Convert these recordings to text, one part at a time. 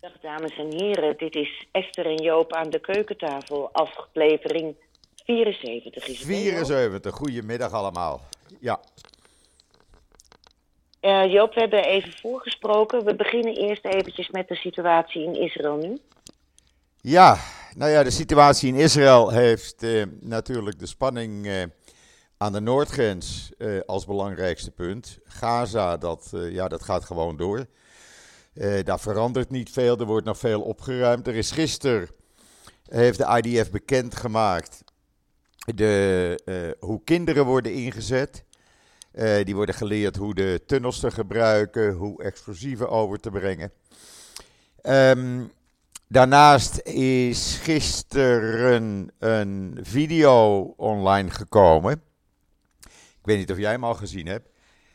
Dag dames en heren, dit is Esther en Joop aan de keukentafel, aflevering 74. Is het, hè, Joop? 74, goedemiddag allemaal. Ja, Eh, Joop, we hebben even voorgesproken. We beginnen eerst eventjes met de situatie in Israël nu. ja, nou ja, de situatie in Israël heeft eh, natuurlijk de spanning eh, aan de noordgrens als belangrijkste punt. Gaza, dat, ja, dat gaat gewoon door. Eh, daar verandert niet veel, er wordt nog veel opgeruimd. Er is gisteren, heeft de IDF bekendgemaakt, de, eh, hoe kinderen worden ingezet. Eh, die worden geleerd hoe de tunnels te gebruiken, hoe explosieven over te brengen. Ehm, daarnaast is gisteren een video online gekomen. Ik weet niet of jij hem al gezien hebt.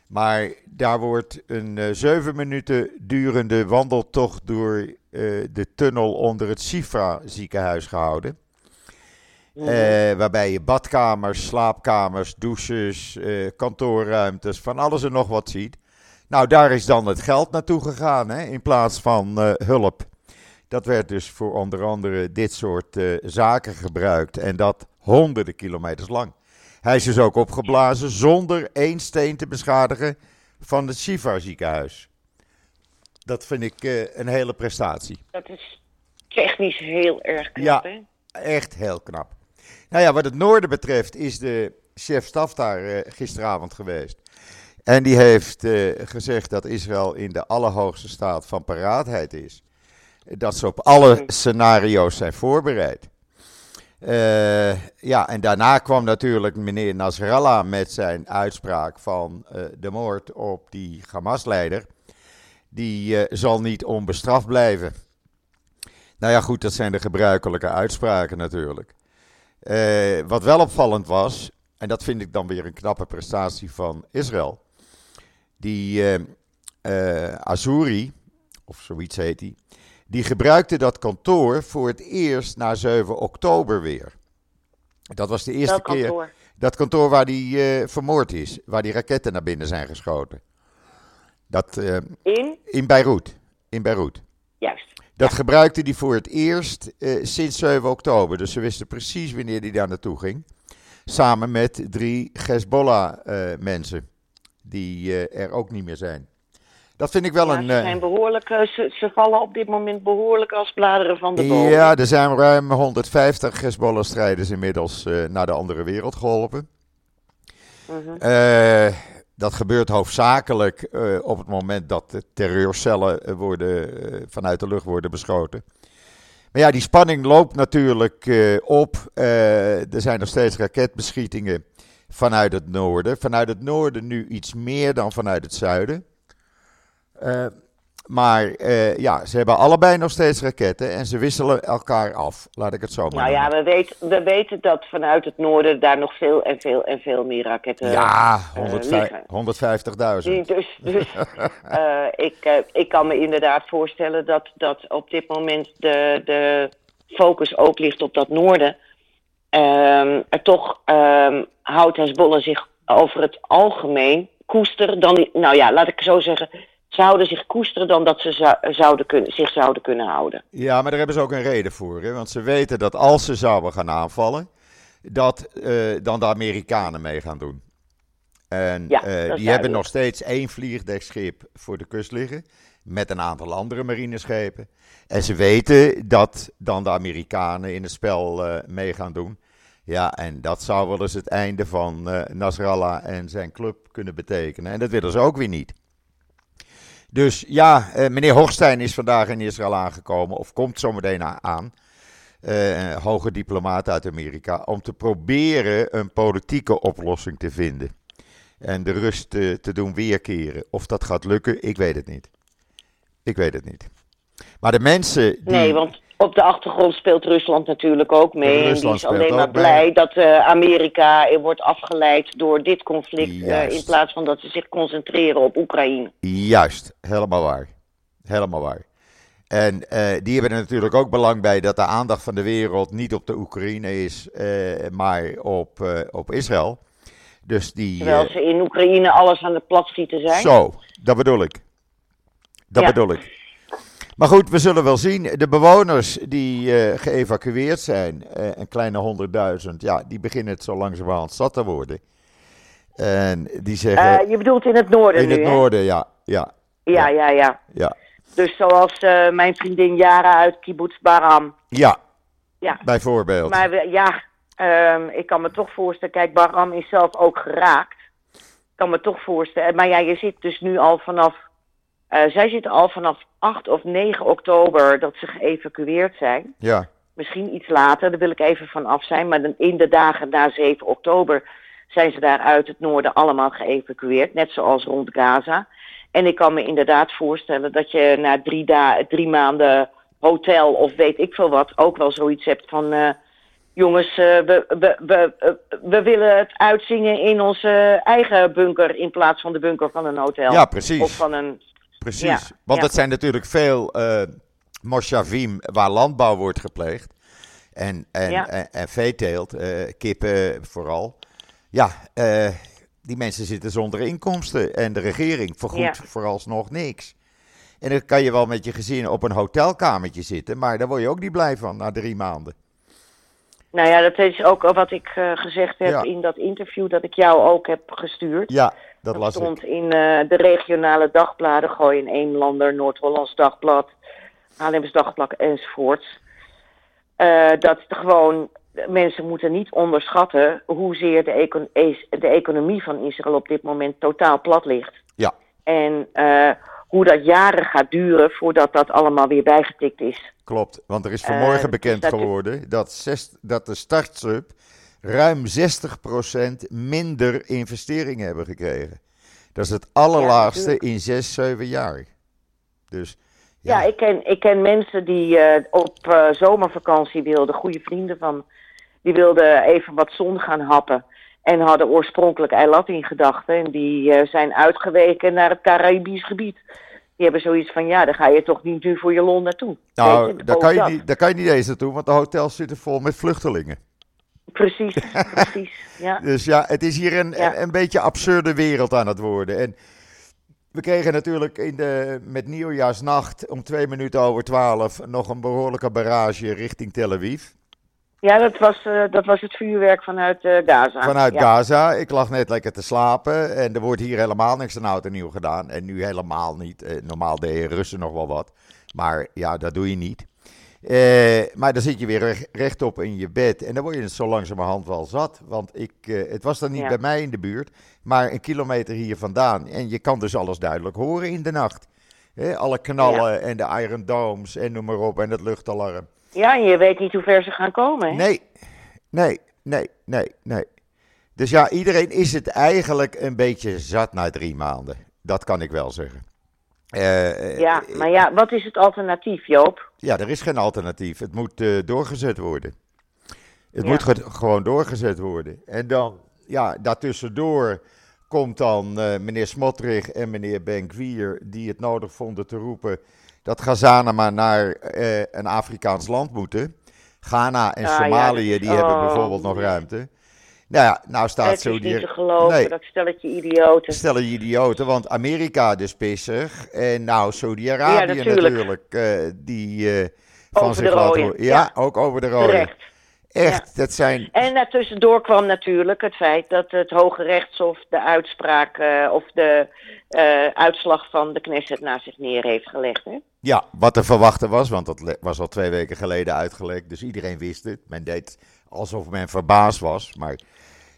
Maar daar wordt een eh, zeven minuten durende wandeltocht door eh, de tunnel onder het Sifa ziekenhuis gehouden. Mhm. Eh, waarbij je badkamers, slaapkamers, douches, kantoorruimtes, van alles en nog wat ziet. Nou, daar is dan het geld naartoe gegaan hè, in plaats van hulp. Dat werd dus voor onder andere dit soort zaken gebruikt en dat honderden kilometers lang. Hij is dus ook opgeblazen zonder één steen te beschadigen van het Shiva ziekenhuis. Dat vind ik eh, een hele prestatie. Dat is technisch heel erg knap, Ja. hè? Echt heel knap. Nou ja, wat het noorden betreft is de chef-staf daar eh, gisteravond geweest. En die heeft eh, gezegd dat Israël in de allerhoogste staat van paraatheid is. Dat ze op alle scenario's zijn voorbereid. Eh, ja, en daarna kwam natuurlijk meneer Nasrallah met zijn uitspraak van eh, de moord op die Hamas-leider. Die eh, zal niet onbestraft blijven. Nou ja, goed, dat zijn de gebruikelijke uitspraken natuurlijk. Wat wel opvallend was, en dat vind ik dan weer een knappe prestatie van Israël. Die eh, Azuri, of zoiets heet hij, die gebruikte dat kantoor voor het eerst na 7 oktober weer. Dat was de eerste keer. kantoor? Dat kantoor waar die eh, vermoord is, waar die raketten naar binnen zijn geschoten. Dat, eh, In? in Beirut. In Beirut. Juist. Dat gebruikte hij voor het eerst eh, sinds 7 oktober. Dus ze wisten precies wanneer hij daar naartoe ging. Samen met drie Hezbollah-mensen. die er ook niet meer zijn. Dat vind ik wel Ja, een. ze, eh, zijn behoorlijk, eh, ze, ze vallen op dit moment behoorlijk als bladeren van de boom. ja, er zijn ruim 150 Hezbollah-strijders inmiddels eh, naar de andere wereld geholpen. Mhm. Dat gebeurt hoofdzakelijk op het moment dat de terreurcellen worden, vanuit de lucht worden beschoten. Maar ja, die spanning loopt natuurlijk op. Er zijn nog steeds raketbeschietingen vanuit het noorden. Vanuit het noorden nu iets meer dan vanuit het zuiden. Eh, maar eh, ja, ze hebben allebei nog steeds raketten en ze wisselen elkaar af. Laat ik het zo maar Nou ja, we weten, we weten dat vanuit het noorden daar nog veel en veel en veel meer raketten Ja, eh, 105 liggen. 150.000. Die Dus, dus eh, ik, eh, ik kan me inderdaad voorstellen dat, dat op dit moment de, de focus ook ligt op dat noorden. Ehm, er toch ehm, houdt Hezbollah zich over het algemeen koester dan, nou ja, laat ik zo zeggen, ze houden zich koesteren dan dat ze zou- zouden kunnen, zich zouden kunnen houden. Ja, maar daar hebben ze ook een reden voor. Hè? Want ze weten dat als ze zouden gaan aanvallen, dat eh, dan de Amerikanen mee gaan doen. En Ja, eh, die hebben nog steeds één vliegdekschip voor de kust liggen. Met een aantal andere marineschepen. En ze weten dat dan de Amerikanen in het spel eh, mee gaan doen. Ja, en dat zou wel eens het einde van Nasrallah en zijn club kunnen betekenen. En dat willen ze ook weer niet. Dus ja, eh, meneer Hochstein is vandaag in Israël aangekomen, of komt zometeen aan. Eh, hoge diplomaat uit Amerika, om te proberen een politieke oplossing te vinden. En de rust eh, te doen weerkeren. Of dat gaat lukken, ik weet het niet. Ik weet het niet. Maar de mensen die... Nee, want op de achtergrond speelt Rusland natuurlijk ook mee. en die Rusland is alleen maar mee. blij dat eh, Amerika eh, wordt afgeleid door dit conflict. eh, in plaats van dat ze zich concentreren op Oekraïne. Juist, helemaal waar. Helemaal waar. En die hebben er natuurlijk ook belang bij dat de aandacht van de wereld niet op de Oekraïne is, maar op, op Israël. Dus die. Terwijl ze in Oekraïne alles aan het platschieten zijn. zo, dat bedoel ik. Dat Ja. bedoel ik. Maar goed, we zullen wel zien. De bewoners die eh, geëvacueerd zijn, eh, een kleine honderdduizend, ja, die beginnen het zo langzamerhand zat te worden. En die zeggen, Eh, je bedoelt in het noorden in nu, het hè? noorden, ja, ja, Ja, ja, ja. ja. Dus zoals mijn vriendin Jara uit Kibbutz Baram. Ja, Ja. bijvoorbeeld. Maar we- ja, ehm, ik kan me toch voorstellen. Kijk, Baram is zelf ook geraakt. Ik kan me toch voorstellen. Maar ja, je zit dus nu al vanaf. Eh, zij zitten al vanaf 8 of 9 oktober dat ze geëvacueerd zijn. Ja, Misschien iets later, daar wil ik even van af zijn. Maar in de dagen na 7 oktober zijn ze daar uit het noorden allemaal geëvacueerd. Net zoals rond Gaza. En ik kan me inderdaad voorstellen dat je na drie, da drie maanden hotel of weet ik veel wat ook wel zoiets hebt van... eh, jongens, eh, we, we, we, we willen het uitzingen in onze eigen bunker in plaats van de bunker van een hotel. ja precies. Of van een... Precies, Ja, want dat zijn natuurlijk veel eh moshavim waar landbouw wordt gepleegd. En, en, en, en veeteelt, eh, kippen vooral. Ja, eh, die mensen zitten zonder inkomsten en de regering vergoedt vooralsnog niks. En dan kan je wel met je gezin op een hotelkamertje zitten, maar daar word je ook niet blij van na drie maanden. Nou ja, dat is ook wat ik gezegd heb Ja. in dat interview dat ik jou ook heb gestuurd. Ja, dat Dat las stond ik. in eh, de regionale dagbladen, Gooi in Eemlander, Noord-Hollands Dagblad, Haarlems Dagblad enzovoorts. Eh, dat gewoon, mensen moeten niet onderschatten hoezeer de, econ- de economie van Israël op dit moment totaal plat ligt. Ja. En eh, hoe dat jaren gaat duren voordat dat allemaal weer bijgetikt is. Klopt, want er is vanmorgen bekend dus dat- geworden dat, zes, dat de startsub ruim 60% minder investeringen hebben gekregen. Dat is het allerlaagste in 6, 7 jaar. Dus Ja, ja, ik, ken, ik ken mensen die eh, op eh, zomervakantie wilden, goede vrienden van, die wilden even wat zon gaan happen. En hadden oorspronkelijk eilat in gedachten. En die eh, zijn uitgeweken naar het Caribisch gebied. Die hebben zoiets van, ja, daar ga je toch niet nu voor je lol naartoe. nou, daar kan, je dat. niet, daar kan je niet eens naartoe, want de hotels zitten vol met vluchtelingen. Precies, precies. Ja. Dus ja, het is hier een, Ja. een, een beetje absurde wereld aan het worden. En we kregen natuurlijk in de, met nieuwjaarsnacht om twee minuten over twaalf nog een behoorlijke barrage richting Tel Aviv. Ja, dat was, eh, dat was het vuurwerk vanuit eh, Gaza. Vanuit ja. Gaza. Ik lag net lekker te slapen. En er wordt hier helemaal niks aan oud en nieuw gedaan. En nu helemaal niet. Eh, normaal deden Russen nog wel wat. Maar ja, dat doe je niet. Eh, maar dan zit je weer recht- rechtop in je bed. En dan word je het zo langzamerhand wel zat. Want ik, eh, het was dan niet Ja. bij mij in de buurt. Maar een kilometer hier vandaan. En je kan dus alles duidelijk horen in de nacht. Alle knallen en de Iron Domes en noem maar op. En het luchtalarm. Ja, en je weet niet hoe ver ze gaan komen. Hè? Nee, nee, nee, nee, nee. Dus ja, iedereen is het eigenlijk een beetje zat na drie maanden. Dat kan ik wel zeggen. Eh, Ja, eh, maar ja, wat is het alternatief, Joop? ja, er is geen alternatief. Het moet eh, doorgezet worden. Het Ja. moet ge- gewoon doorgezet worden. En dan, ja, daartussendoor komt dan meneer Smotrich en meneer Benkwier... die het nodig vonden te roepen dat Gazanen maar naar een Afrikaans land moeten. Ghana en Ah, ja, Somalië, dat- die hebben oh, bijvoorbeeld nog ruimte. Nou ja, nou staat het Saudi niet te geloven, Nee. dat stelletje idioten. Stellen je idioten, want Amerika dus pissig. En nou, Saudi-Arabië Ja, natuurlijk. natuurlijk. eh, die eh, van zich laten. Ja, ja. ook over de rode. Terecht. Echt, dat zijn... En daartussendoor kwam natuurlijk het feit dat het Hoge Rechtshof de uitspraak eh, of de eh, uitslag van de Knesset naast zich neer heeft gelegd. Hè? Ja, wat te verwachten was, want dat was al twee weken geleden uitgelekt. Dus iedereen wist het. Men deed alsof men verbaasd was. Maar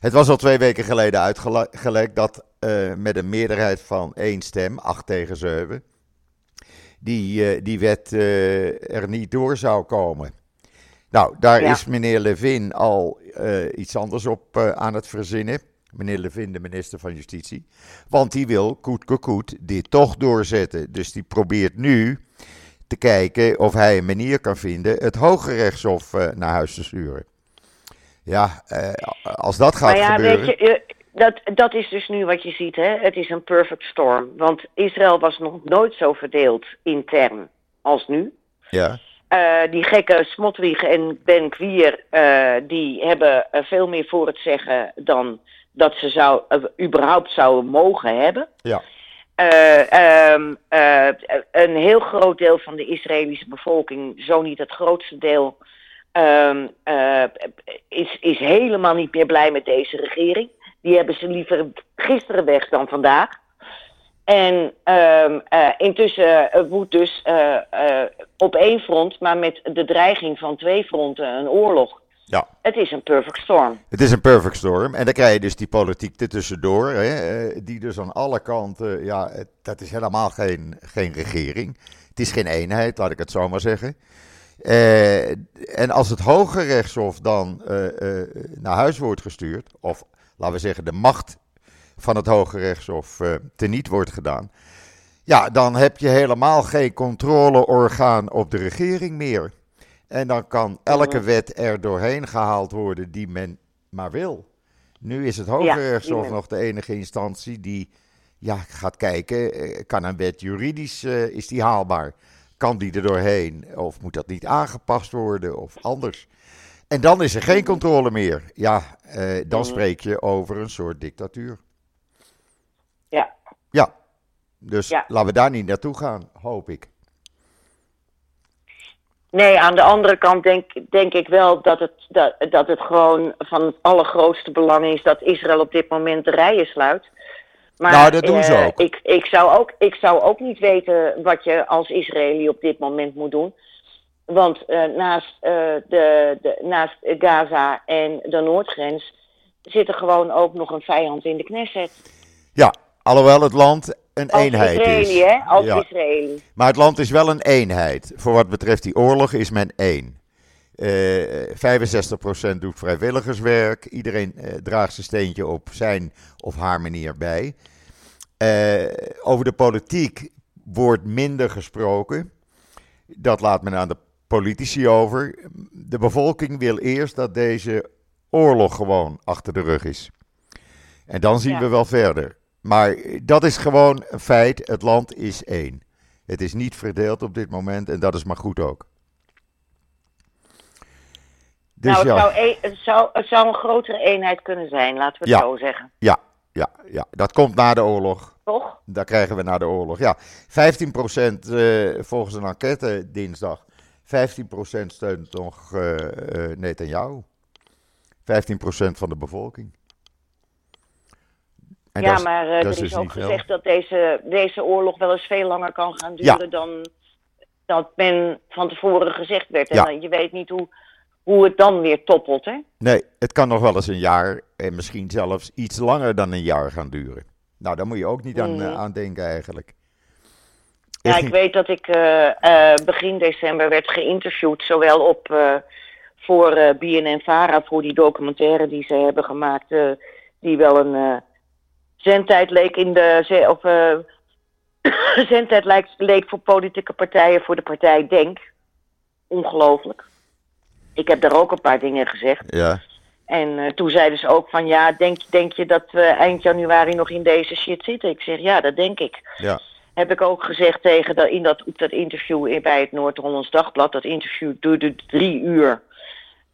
het was al twee weken geleden uitgelekt dat eh, met een meerderheid van één stem, 8 tegen 7, die, eh, die wet eh, er niet door zou komen. Nou, daar Ja. is meneer Levin al iets anders op aan het verzinnen. Meneer Levin, de minister van Justitie. Want die wil, koet koet, dit toch doorzetten. Dus die probeert nu te kijken of hij een manier kan vinden het Hoge Rechtshof naar huis te sturen. Ja, eh, als dat gaat ja, gebeuren. weet je, dat, dat is dus nu wat je ziet. Hè? Het is een perfect storm. Want Israël was nog nooit zo verdeeld intern als nu. Ja, Eh, die gekke Smotrich en Ben Kwier, eh, die hebben veel meer voor het zeggen dan dat ze zou, überhaupt zouden mogen hebben. ja, eh, ehm, eh, een heel groot deel van de Israëlische bevolking, zo niet het grootste deel, eh, is, helemaal niet meer blij met deze regering. Die hebben ze liever gisteren weg dan vandaag. En ehm, eh, intussen eh, woedt dus eh, op één front, maar met de dreiging van twee fronten, een oorlog. Ja. Het is een perfect storm. Het is een perfect storm. En dan krijg je dus die politiek ertussendoor. Hè, die dus aan alle kanten. Ja, dat is helemaal geen, geen regering. Het is geen eenheid, laat ik het zo maar zeggen. Eh, en als het Hoge Rechtshof dan eh, eh, naar huis wordt gestuurd. Of laten we zeggen, de macht van het Hoge Rechtshof teniet wordt gedaan. Ja, dan heb je helemaal geen controleorgaan op de regering meer. En dan kan elke wet er doorheen gehaald worden die men maar wil. Nu is het Hoge Ja, Rechtshof nog de enige instantie die ja, gaat kijken, kan een wet juridisch, is die haalbaar? Kan die er doorheen? Of moet dat niet aangepast worden of anders? En dan is er geen controle meer. Ja, eh, dan Mhm. spreek je over een soort dictatuur. Ja. Ja, dus Ja. laten we daar niet naartoe gaan, hoop ik. Nee, aan de andere kant denk, denk ik wel dat het, dat, dat het gewoon van het allergrootste belang is dat Israël op dit moment de rijen sluit. Maar, Nou, dat doen ze eh, ook. Ik, ik, zou ook. ik zou ook niet weten wat je als Israëli op dit moment moet doen. Want eh, naast, eh, de, de, naast Gaza en de Noordgrens zit er gewoon ook nog een vijand in de Knesset. Ja, alhoewel het land een Als eenheid Israëli, is. hè? Als Ja. Israëli. Maar het land is wel een eenheid. Voor wat betreft die oorlog is men één. Eh 65% doet vrijwilligerswerk. Iedereen eh, draagt zijn steentje op zijn of haar manier bij. Eh, over de politiek wordt minder gesproken. Dat laat men aan de politici over. De bevolking wil eerst dat deze oorlog gewoon achter de rug is. En dan zien Ja. we wel verder. Maar dat is gewoon een feit. Het land is één. Het is niet verdeeld op dit moment en dat is maar goed ook. Dus nou, het, ja, zou een, het, zou, het zou een grotere eenheid kunnen zijn, laten we het Ja. zo zeggen. ja, ja, ja, dat komt na de oorlog. Toch? Dat krijgen we na de oorlog. Ja, 15% eh, volgens een enquête dinsdag. 15% steunt nog eh eh Netanyahu. 15% van de bevolking. En ja, maar eh, er is is dus ook veel. gezegd dat deze, deze oorlog wel eens veel langer kan gaan Ja. duren dan dat men van tevoren gezegd werd. En Ja. dan- je weet niet hoe, hoe het dan weer toppelt, hè? Nee, het kan nog wel eens een jaar en misschien zelfs iets langer dan een jaar gaan duren. Nou, daar moet je ook niet aan, Mhm. eh, aan denken eigenlijk. Ja, ik weet dat ik eh, eh, begin december werd geïnterviewd, zowel op voor eh BNN-Vara, voor die documentaire die ze hebben gemaakt, die wel een zendtijd leek in de, of zendtijd leek, leek voor politieke partijen, voor de partij Denk. Ongelooflijk. Ik heb daar ook een paar dingen gezegd. Ja, En eh, toen zeiden ze ook van ja, denk, denk je dat we eind januari nog in deze shit zitten? Ik zeg ja, dat denk ik ja, heb ik ook gezegd tegen dat, in dat, op dat interview in- bij het Noord-Hollands Dagblad. Dat interview duurde drie uur.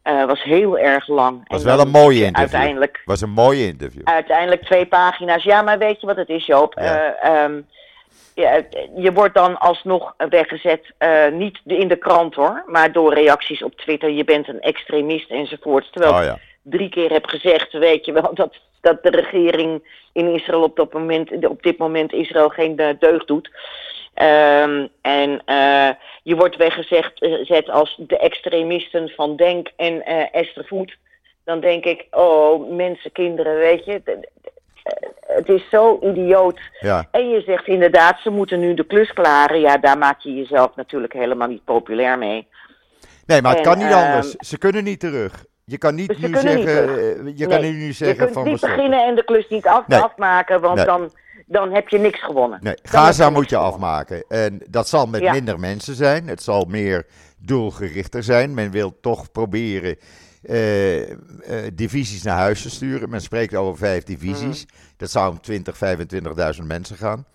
Eh, was heel erg lang. was En wel dan een mooie interview. Uiteindelijk, was een mooie interview. uiteindelijk twee pagina's. Ja, maar weet je wat het is, Joop? Ja. Eh, ehm, ja, je wordt dan alsnog weggezet, eh, niet in de krant hoor, maar door reacties op Twitter. Je bent een extremist enzovoorts. Terwijl Oh ik ja, drie keer heb gezegd, weet je wel, dat, dat de regering in Israël op, dat moment, op dit moment Israël geen eh, deugd doet. Ehm, en eh, je wordt weggezet zet als de extremisten van Denk en Esther Voet. Dan denk ik, oh mensen, kinderen, weet je, het is zo idioot. ja, En je zegt inderdaad, ze moeten nu de klus klaren. Ja, daar maak je jezelf natuurlijk helemaal niet populair mee. nee, maar het En, kan niet ehm, anders. Ze kunnen niet terug. Je kan niet nu niet zeggen, eh, je kan Nee, nu Je zeggen kunt van niet beginnen en de klus niet af, Nee. afmaken, want Nee. dan, dan heb je niks gewonnen. Nee, Dan Gaza moet je gewonnen. afmaken. En dat zal met Ja. minder mensen zijn. Het zal meer doelgerichter zijn. Men wil toch proberen eh, eh, divisies naar huis te sturen. Men spreekt over vijf divisies. Mhm. Dat zou om 20, 25.000 mensen gaan.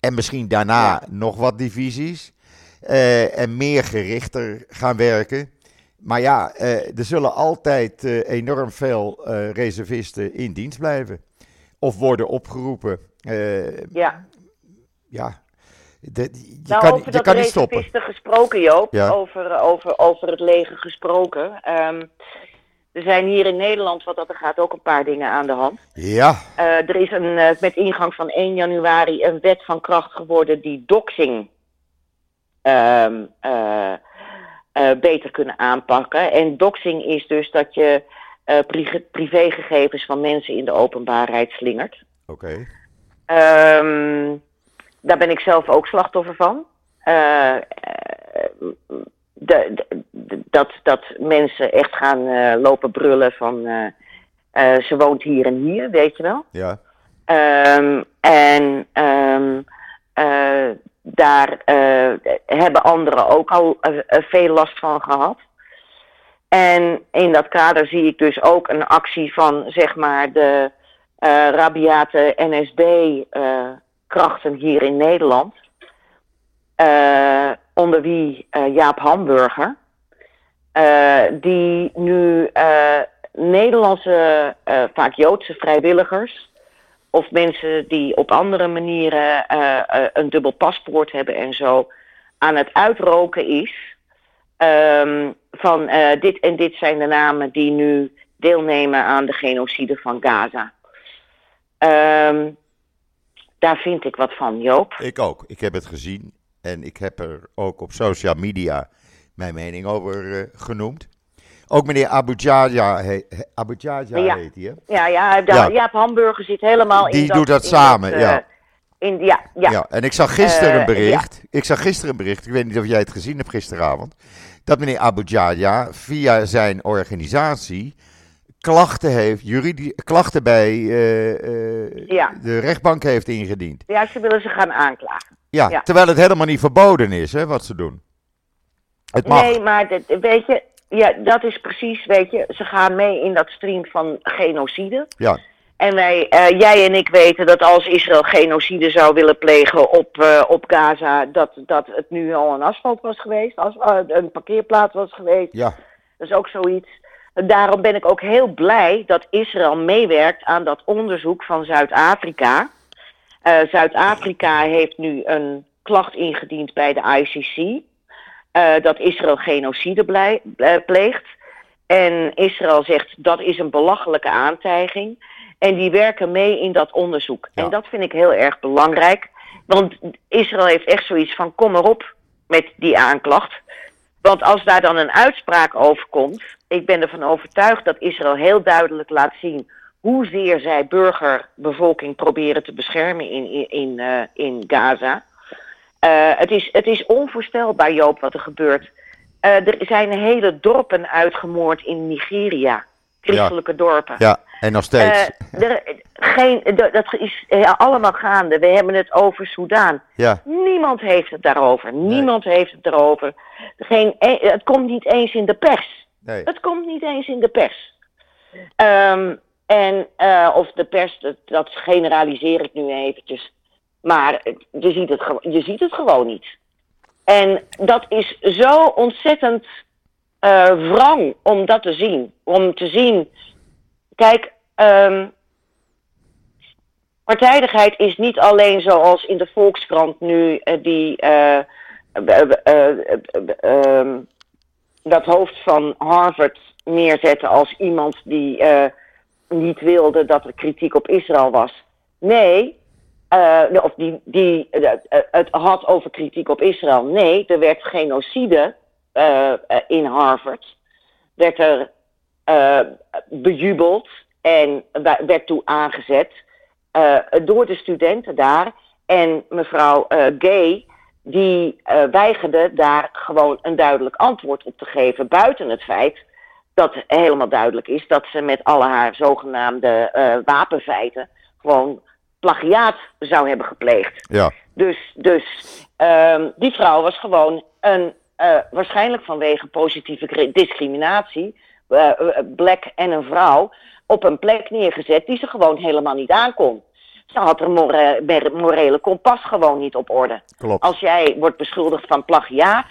En misschien daarna Ja. nog wat divisies. eh, en meer gerichter gaan werken. Maar ja, er zullen altijd enorm veel reservisten in dienst blijven. Of worden opgeroepen. Ja, ja, de, je nou, kan, over je dat kan niet stoppen. reservisten gesproken, Joop. Ja. Over, over, over het leger gesproken. Ehm, er zijn hier in Nederland, wat dat er gaat, ook een paar dingen aan de hand. Ja, Eh, er is een, eh, met ingang van 1 januari een wet van kracht geworden die doxing ehm, eh, beter kunnen aanpakken. En doxing is dus dat je pri- privégegevens van mensen in de openbaarheid slingert. oké. Ehm, daar ben ik zelf ook slachtoffer van. De, de- de- dat, dat mensen echt gaan eh, lopen brullen van eh, eh, ze woont hier en hier, weet je wel. Ja, Ehm, en ehm, eh, daar hebben anderen ook al veel last van gehad. En in dat kader zie ik dus ook een actie van, zeg maar, de rabiate NSB-krachten hier in Nederland. Eh, onder wie eh, Jaap Hamburger. Eh, die nu Nederlandse, vaak Joodse vrijwilligers of mensen die op andere manieren een dubbel paspoort hebben en zo, aan het uitroken is. ehm, van dit en dit zijn de namen die nu deelnemen aan de genocide van Gaza. Ehm, daar vind ik wat van, Joop. ik ook. Ik heb het gezien en ik heb er ook op social media mijn mening over eh, genoemd. Ook meneer Abu Jaja, he, Ja. heet hij, hè? Ja, ja, Ja. Jaap Hamburger zit helemaal in Die doet dat samen, eh, ja. In, ja, ja. Ja, en ik zag gisteren Eh, een bericht. Ik zag gisteren een bericht. Ik weet niet of jij het gezien hebt gisteravond. Dat meneer Abu Jaja via zijn organisatie klachten heeft, juridie, klachten bij eh, eh, Ja. de rechtbank heeft ingediend. ja, ze willen ze gaan aanklagen. Ja, Ja. terwijl het helemaal niet verboden is, hè, wat ze doen. Het mag. Nee, maar dit- weet je, ja, dat is precies, weet je, ze gaan mee in dat stream van genocide. Ja, En wij, eh, jij en ik weten dat als Israël genocide zou willen plegen op, eh, op Gaza, dat, dat het nu al een asfalt was geweest, als, eh, een parkeerplaats was geweest. ja, Dat is ook zoiets. Daarom ben ik ook heel blij dat Israël meewerkt aan dat onderzoek van Zuid-Afrika. Eh, Zuid-Afrika heeft nu een klacht ingediend bij de ICC. eh, dat Israël genocide eh, pleegt. En Israël zegt dat is een belachelijke aantijging. En die werken mee in dat onderzoek. Ja. En dat vind ik heel erg belangrijk. Want Israël heeft echt zoiets van kom erop met die aanklacht. Want als daar dan een uitspraak over komt, ik ben ervan overtuigd dat Israël heel duidelijk laat zien hoezeer zij burgerbevolking proberen te beschermen in, in, in, eh, in Gaza. Eh, het, is, het is onvoorstelbaar, Joop, wat er gebeurt. Eh, er zijn hele dorpen uitgemoord in Nigeria. Christelijke dorpen. ja. En nog steeds. Er, geen, dat is allemaal gaande. We hebben het over Soudaan. ja, Niemand heeft het daarover. Niemand heeft het erover. Geen, het komt niet eens in de pers. nee. Het komt niet eens in de pers. Ehm, en eh, of de pers, dat, dat generaliseer ik nu eventjes. Maar je ziet, het, je ziet het gewoon niet. En dat is zo ontzettend eh wrang om dat te zien. Om te zien. Kijk, ehm, partijdigheid is niet alleen zoals in de Volkskrant nu eh, die. eh, eh, eh, eh, eh, ehm, dat hoofd van Harvard neerzetten als iemand die niet wilde dat er kritiek op Israël was. Nee, eh, of die, die eh, eh, het had over kritiek op Israël. Nee, er werd genocide in Harvard. Werd er bejubeld en werd toe aangezet door de studenten daar. En mevrouw Gay, die weigerde daar gewoon een duidelijk antwoord op te geven. Buiten het feit dat helemaal duidelijk is dat ze met alle haar zogenaamde eh, wapenfeiten gewoon plagiaat zou hebben gepleegd. Ja, Dus, dus ehm, die vrouw was gewoon een, eh, waarschijnlijk vanwege positieve cri- discriminatie, eh, black en een vrouw, op een plek neergezet die ze gewoon helemaal niet aankon. Ze had haar more- morele kompas gewoon niet op orde. klopt. Als jij wordt beschuldigd van plagiaat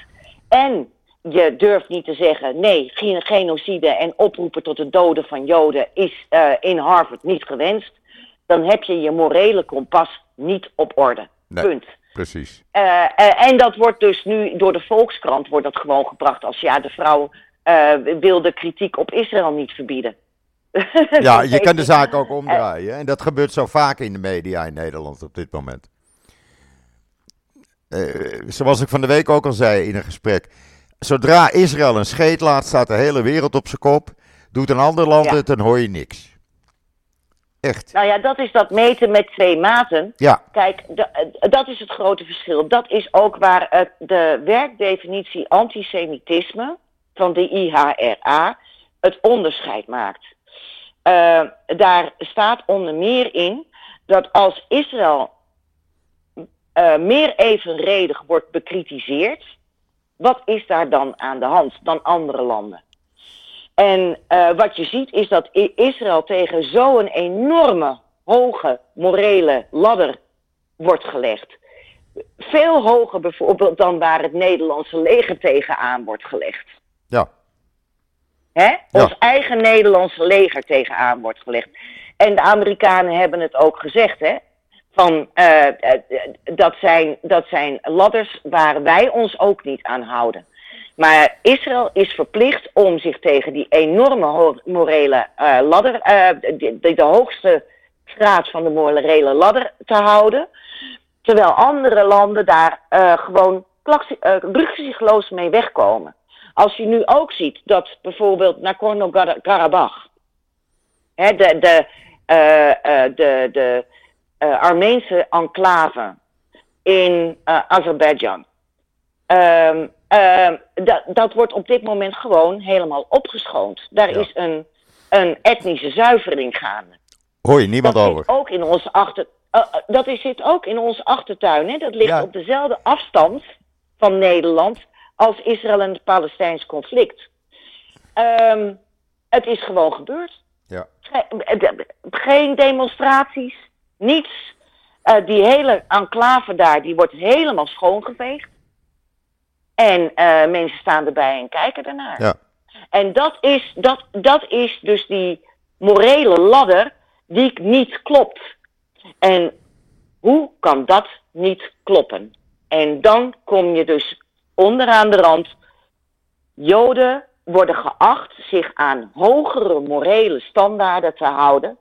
en je durft niet te zeggen nee, gen- genocide en oproepen tot het doden van Joden is eh, in Harvard niet gewenst, dan heb je je morele kompas niet op orde. Nee. Punt. precies. Uh, en dat wordt dus nu door de Volkskrant wordt dat gewoon gebracht als ja, de vrouw wil de kritiek op Israël niet verbieden. Ja, je kan de zaak ook omdraaien. En dat gebeurt zo vaak in de media in Nederland op dit moment. Zoals ik van de week ook al zei in een gesprek. Zodra Israël een scheet laat, staat de hele wereld op zijn kop. Doet een ander land ja. het, dan hoor je niks. Echt. Nou ja, dat is dat meten met twee maten. Ja. Kijk, dat is het grote verschil. Dat is ook waar het, de werkdefinitie antisemitisme van de IHRA het onderscheid maakt. Uh, daar staat onder meer in dat als Israël uh, meer evenredig wordt bekritiseerd, wat is daar dan aan de hand dan andere landen? En uh, wat je ziet is dat Israël tegen zo'n enorme hoge morele ladder wordt gelegd. Veel hoger bijvoorbeeld dan waar het Nederlandse leger tegenaan wordt gelegd. Ja. Hè? Ons eigen Nederlandse leger tegenaan wordt gelegd. En de Amerikanen hebben het ook gezegd, hè? Van, uh, dat, zijn, dat zijn ladders waar wij ons ook niet aan houden. Maar Israël is verplicht om zich tegen die enorme morele uh, ladder, uh, de, hoogste graad van de morele ladder te houden. Terwijl andere landen daar gewoon rugzichtloos mee wegkomen. Als je nu ook ziet dat bijvoorbeeld Nagorno-Karabakh, de, de, de, de Armeense enclave in Azerbeidzjan, um, uh, dat, dat wordt op dit moment gewoon helemaal opgeschoond. Daar ja. is een, een etnische zuivering gaande. Hoor je niemand dat over? Zit ook in onze achter, uh, dat is, zit ook in onze achtertuin. Hè? Dat ligt ja. op dezelfde afstand van Nederland als Israël en het Palestijns conflict. Um, het is gewoon gebeurd. Ja. Geen demonstraties, niets. Uh, die hele enclave daar, die wordt helemaal schoongeveegd. En uh, mensen staan erbij en kijken ernaar. Ja. En dat is, dat, dat is dus die morele ladder die niet klopt. En hoe kan dat niet kloppen? En dan kom je dus onderaan de rand. Joden worden geacht zich aan hogere morele standaarden te houden.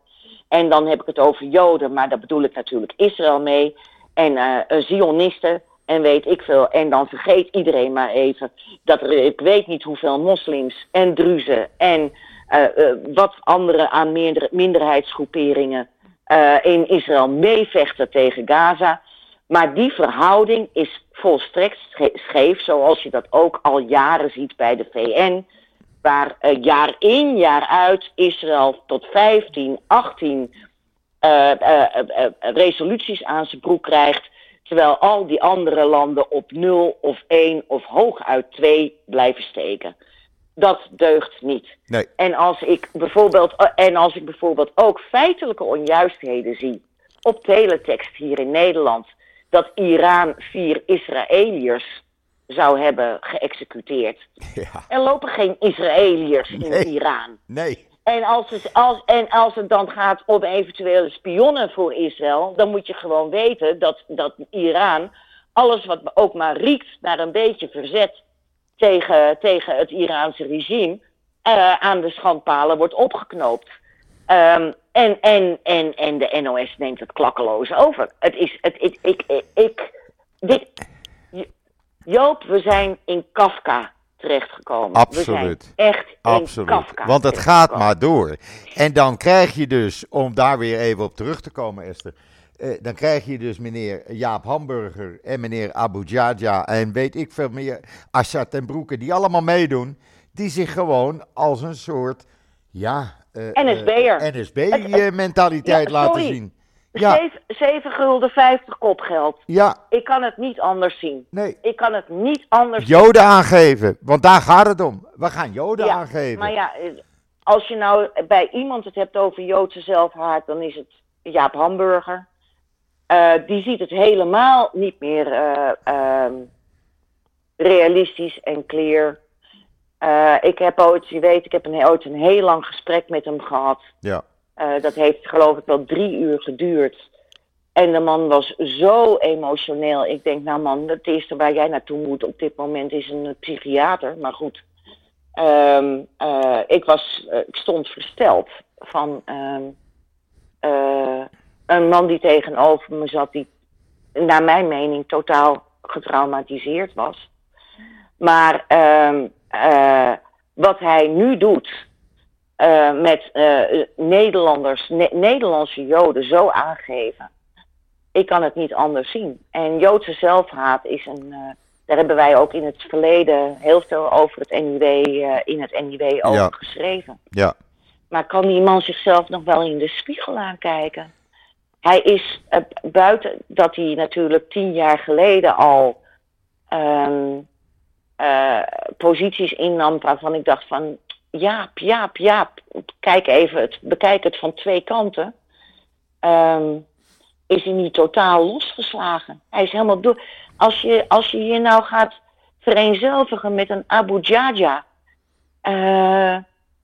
En dan heb ik het over Joden, maar daar bedoel ik natuurlijk Israël mee. En uh, Zionisten en weet ik veel. En dan vergeet iedereen maar even dat er, ik weet niet hoeveel moslims en druzen en uh, wat andere aan minder, minderheidsgroeperingen in Israël meevechten tegen Gaza. Maar die verhouding is volstrekt scheef, zoals je dat ook al jaren ziet bij de VN. Waar jaar in, jaar uit Israël tot 15, 18 resoluties aan zijn broek krijgt Terwijl al die andere landen op 0 of 1 of hooguit 2 blijven steken. Dat deugt niet. Nee. En, als ik bijvoorbeeld, en als ik bijvoorbeeld ook feitelijke onjuistheden zie op teletext hier in Nederland, dat Iran vier Israëliërs zou hebben geëxecuteerd. Ja. Er lopen geen Israëliërs in Nee. Iran. Nee. En als, het, als, en als het dan gaat om eventuele spionnen voor Israël, dan moet je gewoon weten dat, dat Iran alles wat ook maar riekt naar een beetje verzet tegen, tegen het Iraanse regime, uh, aan de schandpalen wordt opgeknoopt. Um, en, en, en, en de NOS neemt het klakkeloos over. Het is, het, ik, ik, ik, ik dit, Joop, we zijn in Kafka terechtgekomen. Absoluut. We zijn echt in Absoluut. Kafka Want het gaat maar door. En dan krijg je dus, om daar weer even op terug te komen, Esther. Eh, dan krijg je dus meneer Jaap Hamburger en meneer Abu Jaja en weet ik veel meer, Assad en Broeke, die allemaal meedoen. Die zich gewoon als een soort, ja... Uh, NSB'er. Uh, NSB-mentaliteit Ja, laten zien. Ja, Zeven- 7 gulden 50 kopgeld. ja, Ik kan het niet anders zien. nee. Ik kan het niet anders zien. Joden aangeven, want daar gaat het om. We gaan Joden Ja, aangeven. Maar ja, als je nou bij iemand het hebt over Joodse zelfhaat, dan is het Jaap Hamburger. Eh, die ziet het helemaal niet meer eh, ehm, realistisch en clear. Eh, ik heb ooit, je weet, ik heb een, ooit een heel lang gesprek met hem gehad. Ja, Eh, dat heeft geloof ik wel drie uur geduurd. En de man was zo emotioneel. Ik denk, nou man, het eerste waar jij naartoe moet op dit moment is een psychiater. Maar goed, ehm, eh, ik, was, eh, ik stond versteld van ehm, eh, een man die tegenover me zat, die naar mijn mening totaal getraumatiseerd was. Maar ehm, wat hij nu doet met Nederlanders, Nederlandse Joden zo aangeven ik kan het niet anders zien. En Joodse zelfhaat is een. Uh, daar hebben wij ook in het verleden heel veel over het NIW, eh, in het NIW over ja. geschreven. Ja. Maar kan die man zichzelf nog wel in de spiegel aankijken? Hij is buiten dat hij natuurlijk tien jaar geleden al um, posities innam waarvan ik dacht van Jaap, Jaap, Jaap, kijk even het, bekijk het van twee kanten. Um, is hij niet totaal losgeslagen. Hij is helemaal door. Als je, als je je nou gaat vereenzelvigen met een Abu Jaja, uh,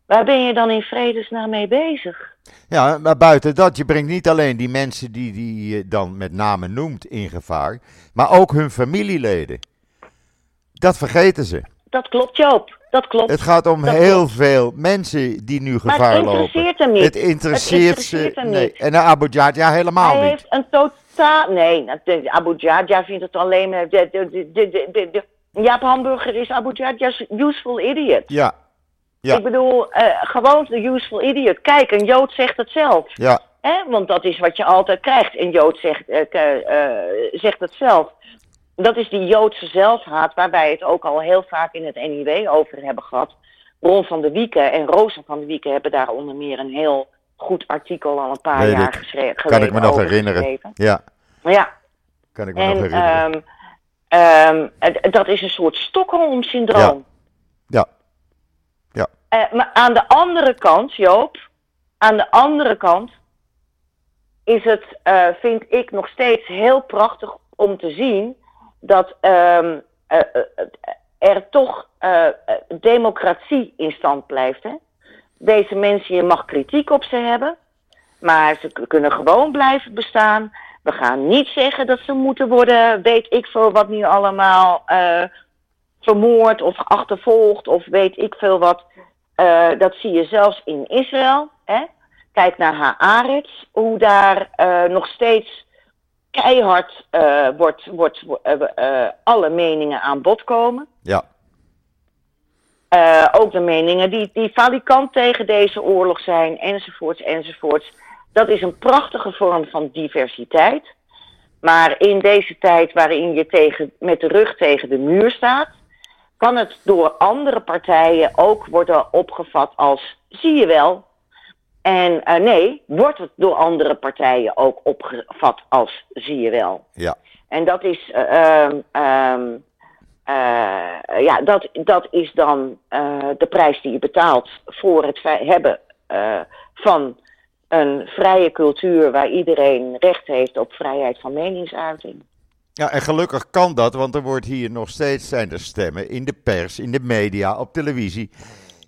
waar ben je dan in vredesnaam mee bezig? Ja, maar buiten dat, je brengt niet alleen die mensen die, die je dan met name noemt in gevaar, maar ook hun familieleden. Dat vergeten ze. Dat klopt, Joop. Dat klopt. Het gaat om heel veel mensen die nu gevaar lopen. het interesseert hem niet. Het interesseert, het interesseert ze niet. En Abu Jaja helemaal Hij niet. Hij heeft een totaal... Nee, Abu Jaja vindt het alleen... De, de, de, Jaap Hamburger is Abu useful idiot. Ja. ja. Ik bedoel, uh, gewoon de useful idiot. Kijk, een Jood zegt het zelf. Ja. Hè? Want dat is wat je altijd krijgt. Een Jood zegt, uh, uh, zegt het zelf dat is die Joodse zelfhaat, waar wij het ook al heel vaak in het NIW over hebben gehad. Ron van der Wieken en Rosa van der Wieken hebben daar onder meer een heel goed artikel al een paar jaar geschreven. Kan ik me nog herinneren. Ja. Ja. Kan ik me nog herinneren. Um, um, dat is een soort Stockholm-syndroom. Ja. Ja. ja. Uh, maar aan de andere kant, Joop, aan de andere kant is het, uh, vind ik, nog steeds heel prachtig om te zien dat um, uh, er toch democratie in stand blijft. Hè? Deze mensen, je mag kritiek op ze hebben, maar ze kunnen gewoon blijven bestaan. We gaan niet zeggen dat ze moeten worden, weet ik veel wat nu allemaal, vermoord of achtervolgd of weet ik veel wat. dat zie je zelfs in Israël. Hè? Kijk naar Haaretz, hoe daar nog steeds keihard uh, wordt, wordt uh, uh, alle meningen aan bod komen. Ja. ook de meningen die, die valikant tegen deze oorlog zijn, enzovoorts, enzovoorts. Dat is een prachtige vorm van diversiteit. Maar in deze tijd waarin je tegen, met de rug tegen de muur staat, kan het door andere partijen ook worden opgevat als, zie je wel, en uh, nee, wordt het door andere partijen ook opgevat als zie je wel. Ja. En dat is, uh, um, uh, ja, dat, dat is dan de prijs die je betaalt voor het hebben van een vrije cultuur waar iedereen recht heeft op vrijheid van meningsuiting. Ja, en gelukkig kan dat, want er wordt hier nog steeds zijn er stemmen in de pers, in de media, op televisie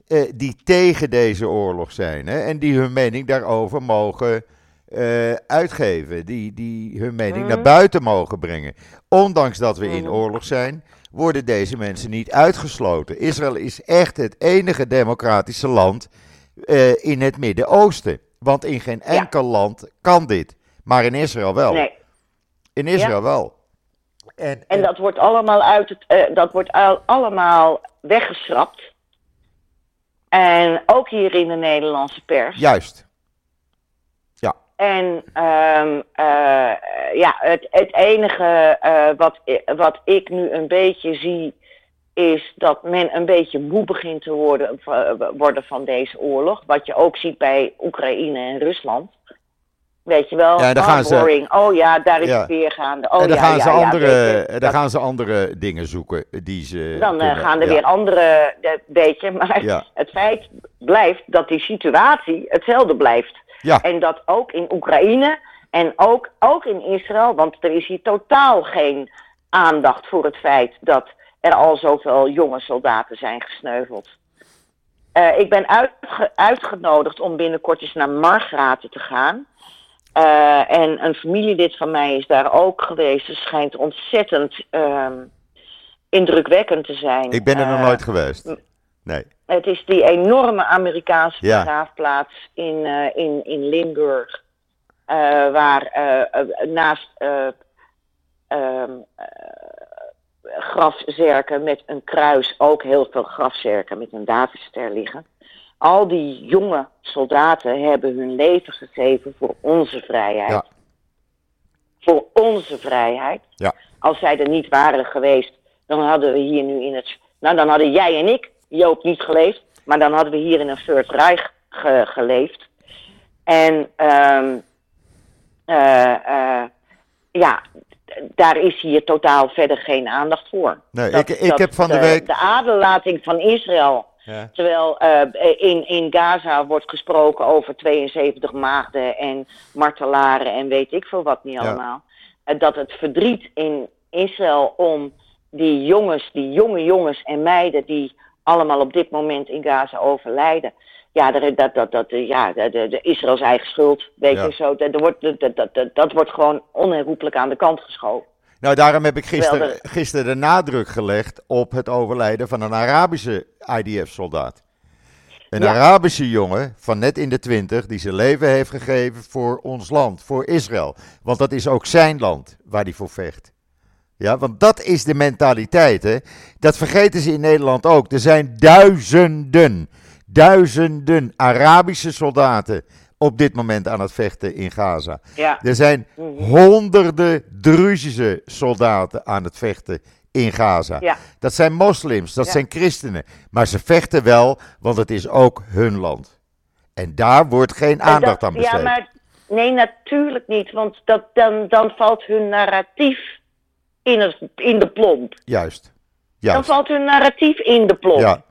eh, die tegen deze oorlog zijn hè, en die hun mening daarover mogen uh, uitgeven, die, die hun mening mm. naar buiten mogen brengen. Ondanks dat we in mhm. oorlog zijn, worden deze mensen niet uitgesloten. Israël is echt het enige democratische land uh, in het Midden-Oosten. Want in geen enkel ja. land kan dit. Maar in Israël wel. Nee. In Israël ja. wel. En, en, en, dat wordt allemaal, uit het, uh, dat wordt al, allemaal weggeschrapt. En ook hier in de Nederlandse pers. Juist. Ja. En um, uh, ja, het, het enige uh, wat, wat ik nu een beetje zie, is dat men een beetje moe begint te worden, worden van deze oorlog. Wat je ook ziet bij Oekraïne en Rusland. Weet je wel, ja, dan gaan ze, oh ja, daar is ja. het weer gaande. Oh, en dan, ja, gaan, ze andere, dan dat, gaan ze andere dingen zoeken die ze. Dan kunnen, gaan er weer andere, weet je, maar het feit blijft dat die situatie hetzelfde blijft. Ja. En dat ook in Oekraïne en ook, ook in Israël, want er is hier totaal geen aandacht voor het feit dat er al zoveel jonge soldaten zijn gesneuveld. Uh, ik ben uitge uitgenodigd om binnenkort eens naar Margraten te gaan. Eh, en een familielid van mij is daar ook geweest. Het schijnt ontzettend ehm, indrukwekkend te zijn. Ik ben er nog Eh, nooit geweest. Nee. Het is die enorme Amerikaanse Ja. begraafplaats in, eh, in, in Limburg. waar naast eh, ehm, eh, grafzerken met een kruis ook heel veel grafzerken met een Davidster liggen. Al die jonge soldaten hebben hun leven gegeven voor onze vrijheid. Ja. Voor onze vrijheid. Ja. Als zij er niet waren geweest, dan hadden we hier nu in het. Nou, dan hadden jij en ik, Joop, niet geleefd. Maar dan hadden we hier in een Third Reich ge- geleefd. En ehm, eh, eh, ja, daar is hier totaal verder geen aandacht voor. Nee, Dat- ik, ik dat heb van de de, week. De aderlating van Israël. Ja. Terwijl eh, in, in Gaza wordt gesproken over 72 maagden en martelaren en weet ik veel wat niet allemaal. Eh, dat het verdriet in Israël om die jongens, die jonge jongens en meiden die allemaal op dit moment in Gaza overlijden. Ja, dat, dat, dat, dat, ja de, de, de Israëls eigen schuld, weet Ja. je zo. Dat, dat, wordt, dat, dat, dat, dat wordt gewoon onherroepelijk aan de kant geschoven. Nou, daarom heb ik gisteren, de nadruk gelegd op het overlijden van een Arabische IDF-soldaat. Een Ja. Arabische jongen van net in de twintig die zijn leven heeft gegeven voor ons land, voor Israël. Want dat is ook zijn land waar hij voor vecht. Ja, want dat is de mentaliteit, hè. Dat vergeten ze in Nederland ook. Er zijn duizenden, duizenden Arabische soldaten op dit moment aan het vechten in Gaza. Ja. Er zijn honderden Druzische soldaten aan het vechten in Gaza. Ja. Dat zijn moslims, dat Ja. zijn christenen. Maar ze vechten wel, want het is ook hun land. En daar wordt geen En aandacht dat- aan besteed. Ja, maar nee, natuurlijk niet. Want dat, dan, dan valt hun narratief in, het, in de plomp. Juist. Dan valt hun narratief in de plomp. Ja.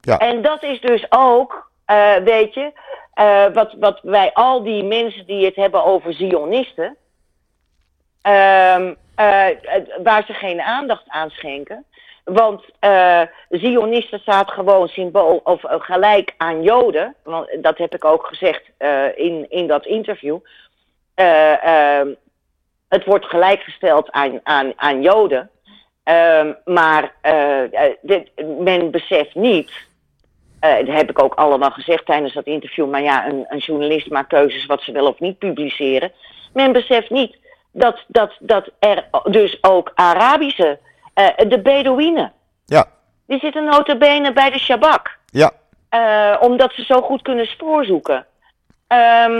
Ja. En dat is dus ook, eh, weet je, eh, wat, wat wij al die mensen die het hebben over Zionisten, ehm, eh, waar ze geen aandacht aan schenken. Want eh Zionisten staat gewoon symbool of gelijk aan Joden. Want dat heb ik ook gezegd in, in dat interview. Eh, ehm, het wordt gelijkgesteld aan, aan, aan Joden. Ehm, maar dit, men beseft niet. Eh, dat heb ik ook allemaal gezegd tijdens dat interview. Maar ja, een, een journalist maakt keuzes wat ze wel of niet publiceren. Men beseft niet dat, dat, dat er dus ook Arabische, eh, de Bedouinen, Ja. die zitten notabene bij de Shabak. Ja. Eh, omdat ze zo goed kunnen spoorzoeken. Ehm,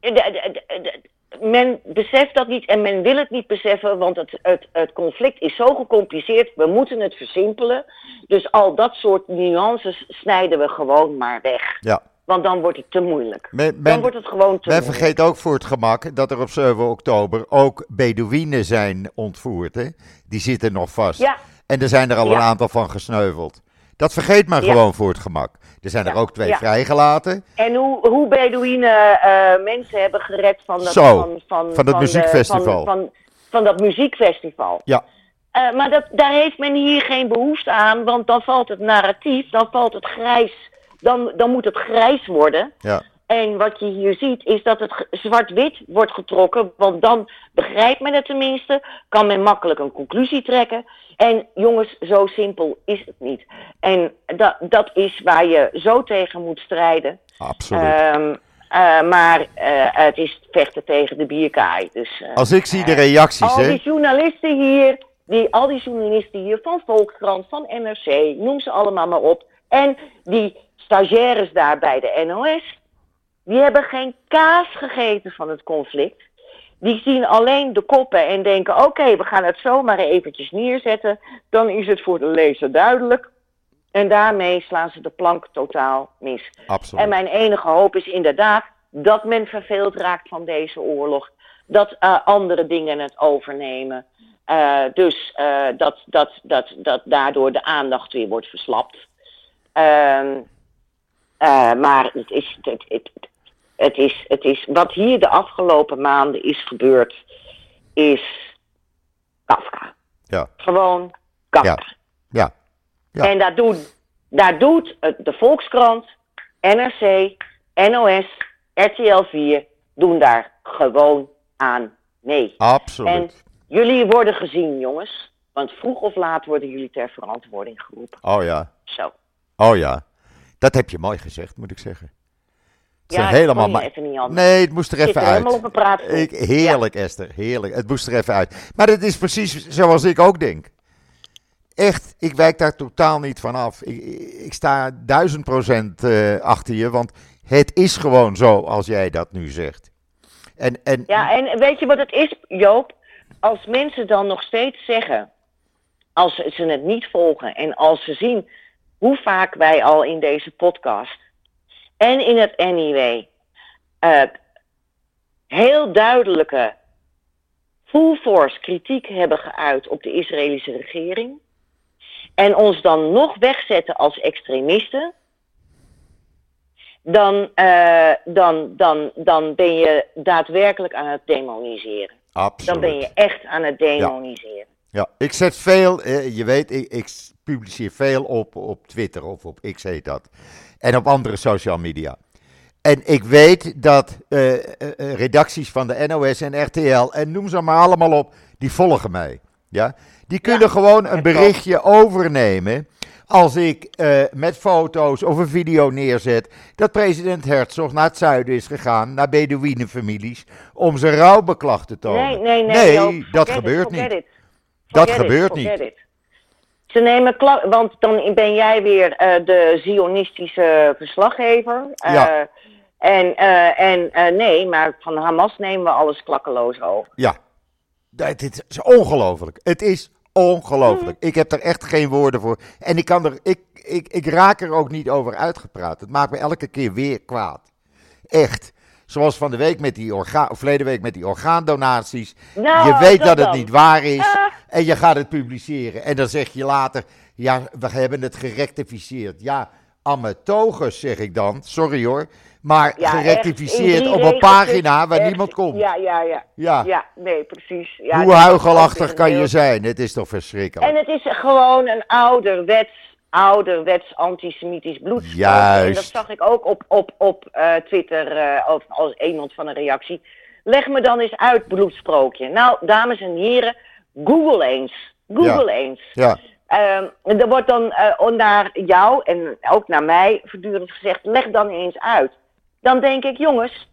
de- men beseft dat niet en men wil het niet beseffen, want het, het, het conflict is zo gecompliceerd. We moeten het versimpelen. Dus al dat soort nuances snijden we gewoon maar weg. Ja. Want dan wordt het te moeilijk. Men, Dan wordt het gewoon te men moeilijk. vergeet ook voor het gemak dat er op 7 oktober ook Bedouinen zijn ontvoerd. Hè? Die zitten nog vast. Ja, En er zijn er al Ja. een aantal van gesneuveld. Dat vergeet men Ja. gewoon voor het gemak. Er zijn er ook twee Ja. vrijgelaten. en hoe, hoe Bedouinen eh, mensen hebben gered van dat, Zo, van, van, van dat muziekfestival. van, van, van dat muziekfestival. Ja. Eh, maar dat, daar heeft men hier geen behoefte aan, want dan valt het narratief, dan valt het grijs, dan, dan moet het grijs worden. Ja. En wat je hier ziet is dat het zwart-wit wordt getrokken, want dan begrijpt men het tenminste, kan men makkelijk een conclusie trekken. En jongens, zo simpel is het niet. En dat, dat is waar je zo tegen moet strijden. Absoluut. Ehm, eh, maar eh, het is vechten tegen de bierkaai. Dus, eh, Als ik zie de reacties, al hè. die journalisten hier, die, al die journalisten hier van Volkskrant, van NRC, noem ze allemaal maar op. En die stagiaires daar bij de NOS, die hebben geen kaas gegeten van het conflict. Die zien alleen de koppen en denken: oké, we gaan het zo maar eventjes neerzetten. Dan is het voor de lezer duidelijk. En daarmee slaan ze de plank totaal mis. Absoluut. En mijn enige hoop is inderdaad dat men verveeld raakt van deze oorlog. Dat eh, andere dingen het overnemen. Eh, dus eh, dat, dat, dat, dat daardoor de aandacht weer wordt verslapt. Ehm, eh, maar het is, het, het, het, is, het is, wat hier de afgelopen maanden is gebeurd, is Kafka. Ja. Gewoon Kafka. Ja. Ja. En daar doet, daar doet de Volkskrant, NRC, NOS, RTL 4 doen daar gewoon aan mee. Absoluut. En jullie worden gezien, jongens. Want vroeg of laat worden jullie ter verantwoording geroepen. Oh ja. Zo. Oh ja. Dat heb je mooi gezegd, moet ik zeggen. Het Ja, helemaal even niet anders. Nee, het moest er Zit even helemaal uit. op een praatstoel. Ik, heerlijk, Esther. Heerlijk. Het moest er even uit. Maar het is precies zoals ik ook denk. Echt, ik wijk daar totaal niet van af. Ik, ik sta duizend procent eh, achter je, want het is gewoon zo als jij dat nu zegt. En, en Ja, en weet je wat het is, Joop? Als mensen dan nog steeds zeggen, als ze het niet volgen en als ze zien hoe vaak wij al in deze podcast en in het Anyway eh, heel duidelijke full force kritiek hebben geuit op de Israëlische regering en ons dan nog wegzetten als extremisten, dan, eh, dan, dan, dan ben je daadwerkelijk aan het demoniseren. absoluut. Dan ben je echt aan het demoniseren. Ja, ik zet veel, eh, je weet, ik, ik publiceer veel op, op Twitter of op X heet dat. En op andere social media. En ik weet dat eh, eh, redacties van de NOS en RTL, en noem ze maar allemaal op, die volgen mij. Ja? Die kunnen gewoon een berichtje overnemen als ik met foto's of een video neerzet dat president Herzog naar het zuiden is gegaan, naar Bedouinenfamilies, om zijn rouwbeklag te tonen. Nee, nee, nee. Joop, dat gebeurt it, niet. it. Dat it, gebeurt niet. Ze nemen want dan ben jij weer eh, de zionistische verslaggever. Eh, Ja. En, eh, en nee, maar van Hamas nemen we alles klakkeloos over. Ja, het is is ongelooflijk. Het is ongelooflijk. Mhm. Ik heb er echt geen woorden voor. En ik, kan er, ik, ik, ik raak er ook niet over uitgepraat. Het maakt me elke keer weer kwaad. Echt. Zoals van de week met die orgaan, of verleden week met die orgaandonaties. Nou, je weet dat dat het dan. niet waar is. En je gaat het publiceren. En dan zeg je later, ja, we hebben het gerectificeerd. Ja, ammetoges zeg ik dan. Sorry hoor. Maar Ja, gerectificeerd echt, op een pagina waar echt. niemand komt. Ja, ja, ja. Ja. Ja, nee, precies. Ja, Hoe huigelachtig kan je zijn? Het is toch verschrikkelijk? En het is gewoon een ouderwets, ouderwets antisemitisch bloedspook. Juist. En dat zag ik ook op, op, op eh, Twitter eh, of als iemand van een reactie. Leg me dan eens uit, bloedsprookje. Nou, dames en heren, Google eens. Google eens. Ja, Ehm, er wordt dan eh, naar jou en ook naar mij voortdurend gezegd: leg dan eens uit. Dan denk ik, jongens,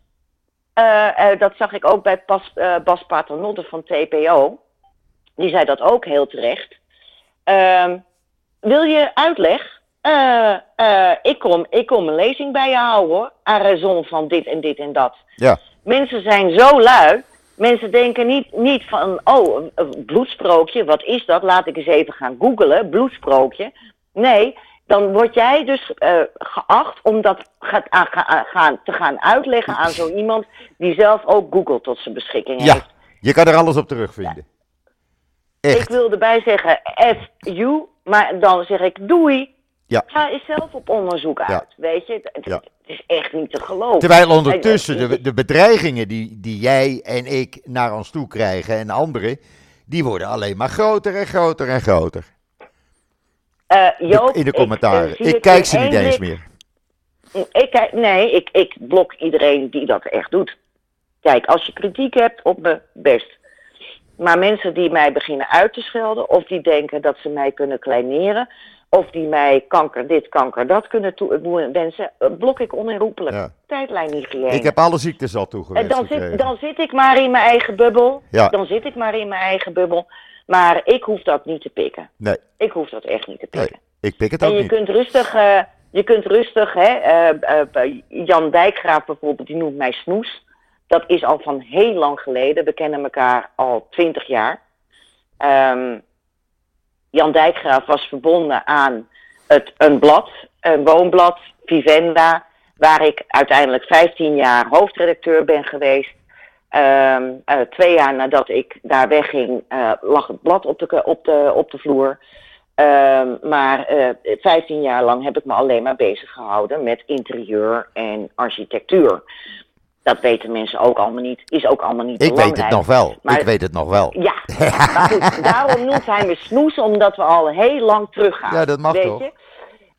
eh, eh, dat zag ik ook bij Pas, Bas Paternotte van TPO. Die zei dat ook heel terecht. Ehm, wil je uitleg? Ik, kom, ik kom een lezing bij je houden hoor. Aan raison van dit en dit en dat. ja, Mensen zijn zo lui. Mensen denken niet, niet van, oh, een- bloedsprookje, wat is dat? Laat ik eens even gaan googlen, bloedsprookje. Nee, dan word jij dus eh, geacht om dat gaat, aan- ga- gaan, te gaan uitleggen aan zo iemand die zelf ook Google tot zijn beschikking ja. heeft. Je kan er alles op terugvinden. Ik Echt. wil erbij zeggen, F you, maar dan zeg ik doei. Ja. Ga eens zelf op onderzoek uit, Ja. weet je. Het, is echt niet te geloven. Terwijl ondertussen Eh, de, de bedreigingen die, die jij en ik naar ons toe krijgen en anderen, die worden alleen maar groter en groter en groter. eh, De- in de ik, commentaren. eh, zie Ik, kijk ze niet eens meer. Ik, kijk- nee, ik, ik blok iedereen die dat echt doet. Kijk, als je kritiek hebt op me, best. Maar mensen die mij beginnen uit te schelden, of die denken dat ze mij kunnen kleineren, of die mij kanker dit, kanker dat kunnen toe- wensen, eh, blok ik onherroepelijk. Ja. Niet gereden. Ik heb alle ziektes al En toegewezen dan, zit, dan zit ik maar in mijn eigen bubbel. Ja. Dan zit ik maar in mijn eigen bubbel. Maar ik hoef dat niet te pikken. Nee, Ik hoef dat echt niet te nee, pikken. ik pik het En ook je niet. kunt rustig, eh, je kunt rustig, hè, eh, Jan Dijkgraaf bijvoorbeeld, die noemt mij snoes. Dat is al van heel lang geleden. We kennen elkaar al twintig jaar. Ehm, Jan Dijkgraaf was verbonden aan het, een blad, een woonblad, Vivenda, waar ik uiteindelijk 15 jaar hoofdredacteur ben geweest. Ehm, eh, twee jaar nadat ik daar wegging, eh, lag het blad op de, op de, op de vloer. Ehm, maar eh 15 jaar lang heb ik me alleen maar bezig gehouden met interieur en architectuur. Dat weten mensen ook allemaal niet. Is ook allemaal niet Ik weet belangrijk. het nog wel. Maar- Ik weet het nog wel. Ja, maar goed, daarom noemt hij me snoes, omdat we al heel lang teruggaan. Ja, dat mag weet toch? Je?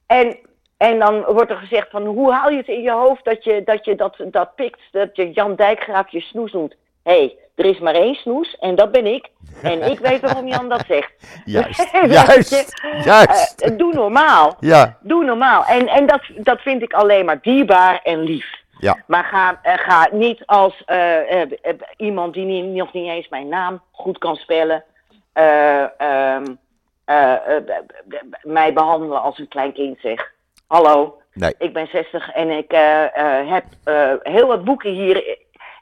En, En dan wordt er gezegd van hoe haal je het in je hoofd dat je dat, je dat, dat pikt, dat je Jan Dijkgraaf je snoes noemt. Hé, hey, er is maar één snoes en dat ben ik. En ik weet waarom Jan dat zegt. Juist, Weet juist, juist. Eh, doe normaal. Ja, Doe normaal. En, en dat, dat vind ik alleen maar dierbaar en lief. Ja, Maar ga, eh, ga niet als eh, eh, iemand die niet, nog niet eens mijn naam goed kan spellen. eh, ehm, eh, eh, mij behandelen als een klein kind zeg. Hallo, nee. ik ben 60 en ik heb heel wat boeken hier.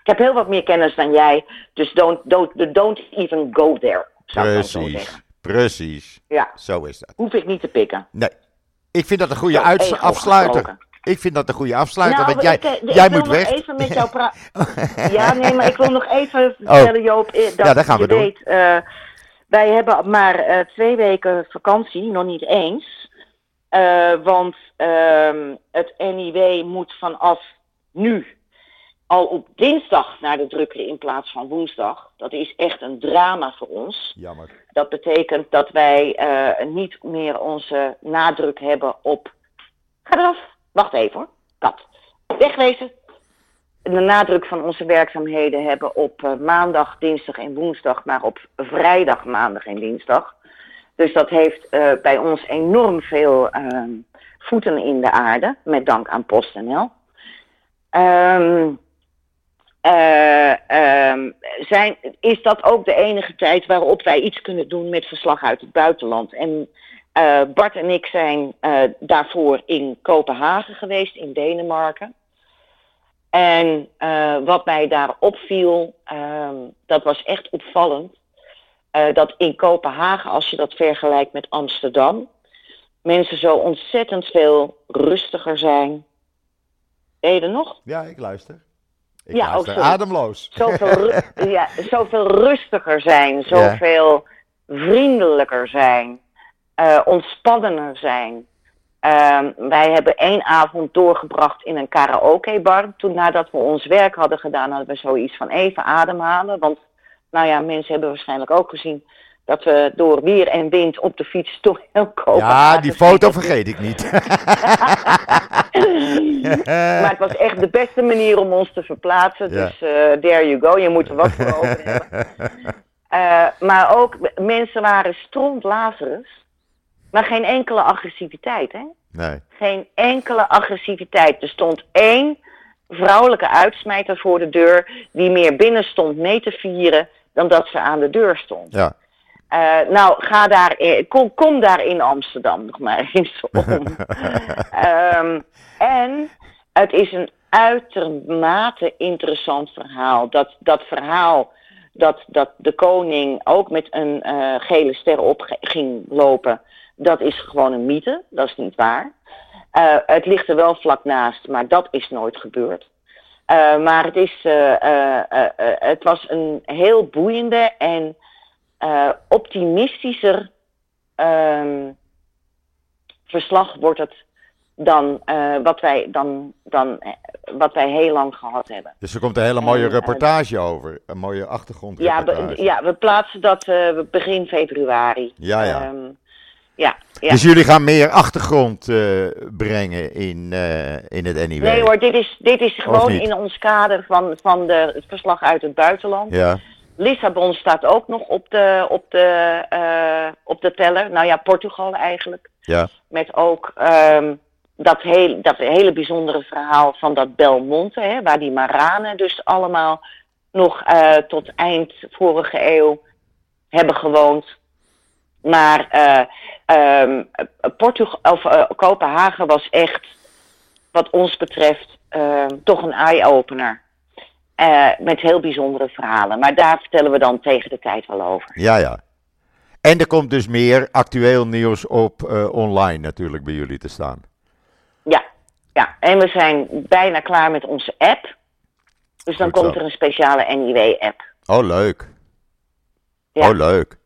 Ik heb heel wat meer kennis dan jij. Dus don't, don't, don't even go there. Precies, precies. Ja, Zo is dat. hoef ik niet te pikken. Nee. Ik vind dat een goede ego afsluiter. Ik vind dat een goede afsluiter, Nou, want jij, ik, eh, ik jij wil moet nog weg. even met jou praten. ja, nee, maar ik wil nog even Oh. vertellen, Joop. eh, Dat Ja, dat gaan we je doen. weet, eh, wij hebben maar eh, twee weken vakantie, nog niet eens. Eh, want ehm, het NIW moet vanaf nu al op dinsdag naar de drukker in plaats van woensdag. Dat is echt een drama voor ons. Jammer. Dat betekent dat wij eh, niet meer onze nadruk hebben op. Ga eraf. Wacht even hoor. Kat. Wegwezen. De nadruk van onze werkzaamheden hebben op eh, maandag, dinsdag en woensdag, maar op vrijdag, maandag en dinsdag. Dus dat heeft eh, bij ons enorm veel ehm, voeten in de aarde, met dank aan PostNL. Eh, ehm, zijn, is dat ook de enige tijd waarop wij iets kunnen doen met verslag uit het buitenland. En eh, Bart en ik zijn eh, daarvoor in Kopenhagen geweest, in Denemarken. En eh, wat mij daar opviel, ehm, dat was echt opvallend. dat in Kopenhagen, als je dat vergelijkt met Amsterdam, mensen zo ontzettend veel rustiger zijn. Ben je er nog? Ja, ik luister. Ik Ja, oh, luister sorry. ademloos. zoveel, ja, zoveel rustiger zijn, zoveel vriendelijker zijn, ontspannender zijn. Ehm, wij hebben één avond doorgebracht in een karaokebar. Toen nadat we ons werk hadden gedaan, hadden we zoiets van even ademhalen. Want, nou ja, mensen hebben waarschijnlijk ook gezien dat we door weer en wind op de fiets toch heel kopen. Ja, die foto vergeet ik niet. Maar het was echt de beste manier om ons te verplaatsen. Ja. Dus eh, there you go, je moet er wat voor over hebben. Eh, maar ook mensen waren stront Lazarus, maar geen enkele agressiviteit. Hè? Nee. Geen enkele agressiviteit. Er stond één vrouwelijke uitsmijter voor de deur die meer binnen stond mee te vieren dan dat ze aan de deur stond. Ja. Eh, nou, ga daar, in- kom, kom daar in Amsterdam nog maar eens om. Ehm, en het is een uitermate interessant verhaal. Dat, dat verhaal dat, dat de koning ook met een eh, gele ster op ging lopen, dat is gewoon een mythe. Dat is niet waar. Eh, het ligt er wel vlak naast, maar dat is nooit gebeurd. Eh, maar het, is, eh, het was een heel boeiende en optimistischer ehm, verslag wordt het dan, wat, wij, dan, dan wat wij heel lang gehad hebben. Dus er komt een hele mooie En, reportage over. Een mooie Ja, achtergrondreportage. we, ja, we plaatsen dat begin februari. Ja, ja. Ehm, ja, ja. Dus jullie gaan meer achtergrond eh, brengen in, eh, in het NIW? Nee hoor, dit is, dit is gewoon in ons kader van, van de, het verslag uit het buitenland. Ja, Lissabon staat ook nog op de, op, de, eh, op de teller. Nou ja, Portugal eigenlijk. ja, Met ook ehm, dat, heel, dat hele bijzondere verhaal van dat Belmonte, hè, waar die Maranen dus allemaal nog tot eind vorige eeuw hebben gewoond. Maar ehm, Portugal, of, eh, Kopenhagen was echt, wat ons betreft, ehm, toch een eye-opener. Eh, met heel bijzondere verhalen. Maar daar vertellen we dan tegen de tijd wel over. ja, ja. En er komt dus meer actueel nieuws op online natuurlijk bij jullie te staan. Ja, ja, en we zijn bijna klaar met onze app. Dus dan komt er een speciale NIW-app. Oh, leuk. Ja. Oh, leuk.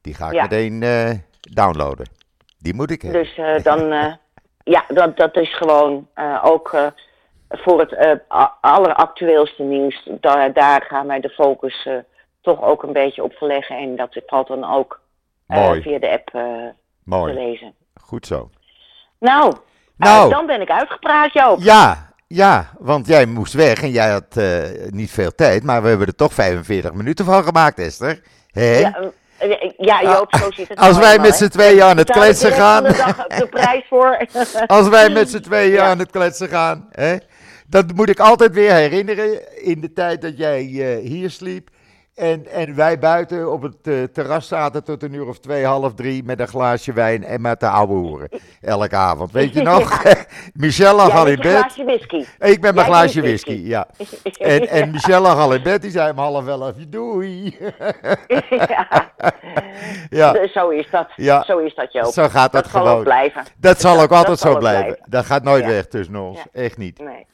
Die ga ik Ja. meteen eh, downloaden. Die moet ik hebben. Dus eh, dan, eh, ja, dat, dat is gewoon ook voor het alleractueelste nieuws. Daar, daar gaan wij de focus toch ook een beetje op verleggen. En dat valt dan ook Mooi. via de app eh, te Mooi. lezen. Goed zo. Nou, Nou. dan ben ik uitgepraat, Joop. Ja, ja, want jij moest weg en jij had niet veel tijd, maar we hebben er toch 45 minuten van gemaakt, Esther. Hé? Ja, ja, Joop, zo zit het Als nou wij eenmaal, met z'n tweeën aan het kletsen gaan. de prijs voor. Als wij met z'n tweeën Ja. aan het kletsen gaan, hè, dat moet ik altijd weer herinneren in de tijd dat jij eh, hier sliep. En, en wij buiten op het eh, terras zaten tot een uur of twee, half drie met een glaasje wijn en met de ouwe hoeren. Elke avond, weet je nog? Michelle lag Jij al in bed. glaasje whisky. Ik met mijn glaasje whisky, whisky. ja. En, en Michelle lag al in bed, die zei om half elf, doei. ja. Ja, Dus Zo is dat. Ja. Zo is dat, Joop. zo gaat dat, gewoon. ook blijven. Dat zal ook altijd zo blijven. blijven. Dat gaat nooit Ja. weg tussen ons, echt niet. Nee.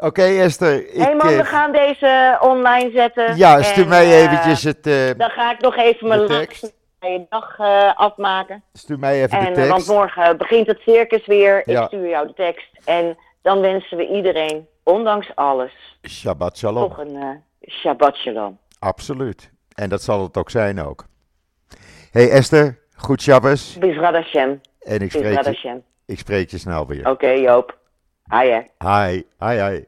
Oké Esther, ik, Hé man, eh, we gaan deze online zetten. ja, stuur En, mij eh, eventjes het, eh, Dan ga ik nog even mijn laatste dag eh, afmaken. stuur mij even En, de eh, tekst. want morgen begint het circus weer. Ja. Ik stuur jou de tekst. En dan wensen we iedereen, ondanks alles, Shabbat shalom. toch een eh, Shabbat Shalom. Absoluut. En dat zal het ook zijn ook. Hey Esther, goed Shabbos. Bizrad Hashem. En ik spreek, je, ik spreek je snel weer. Oké, Joop. Hi, hè. Hi, hi, hi.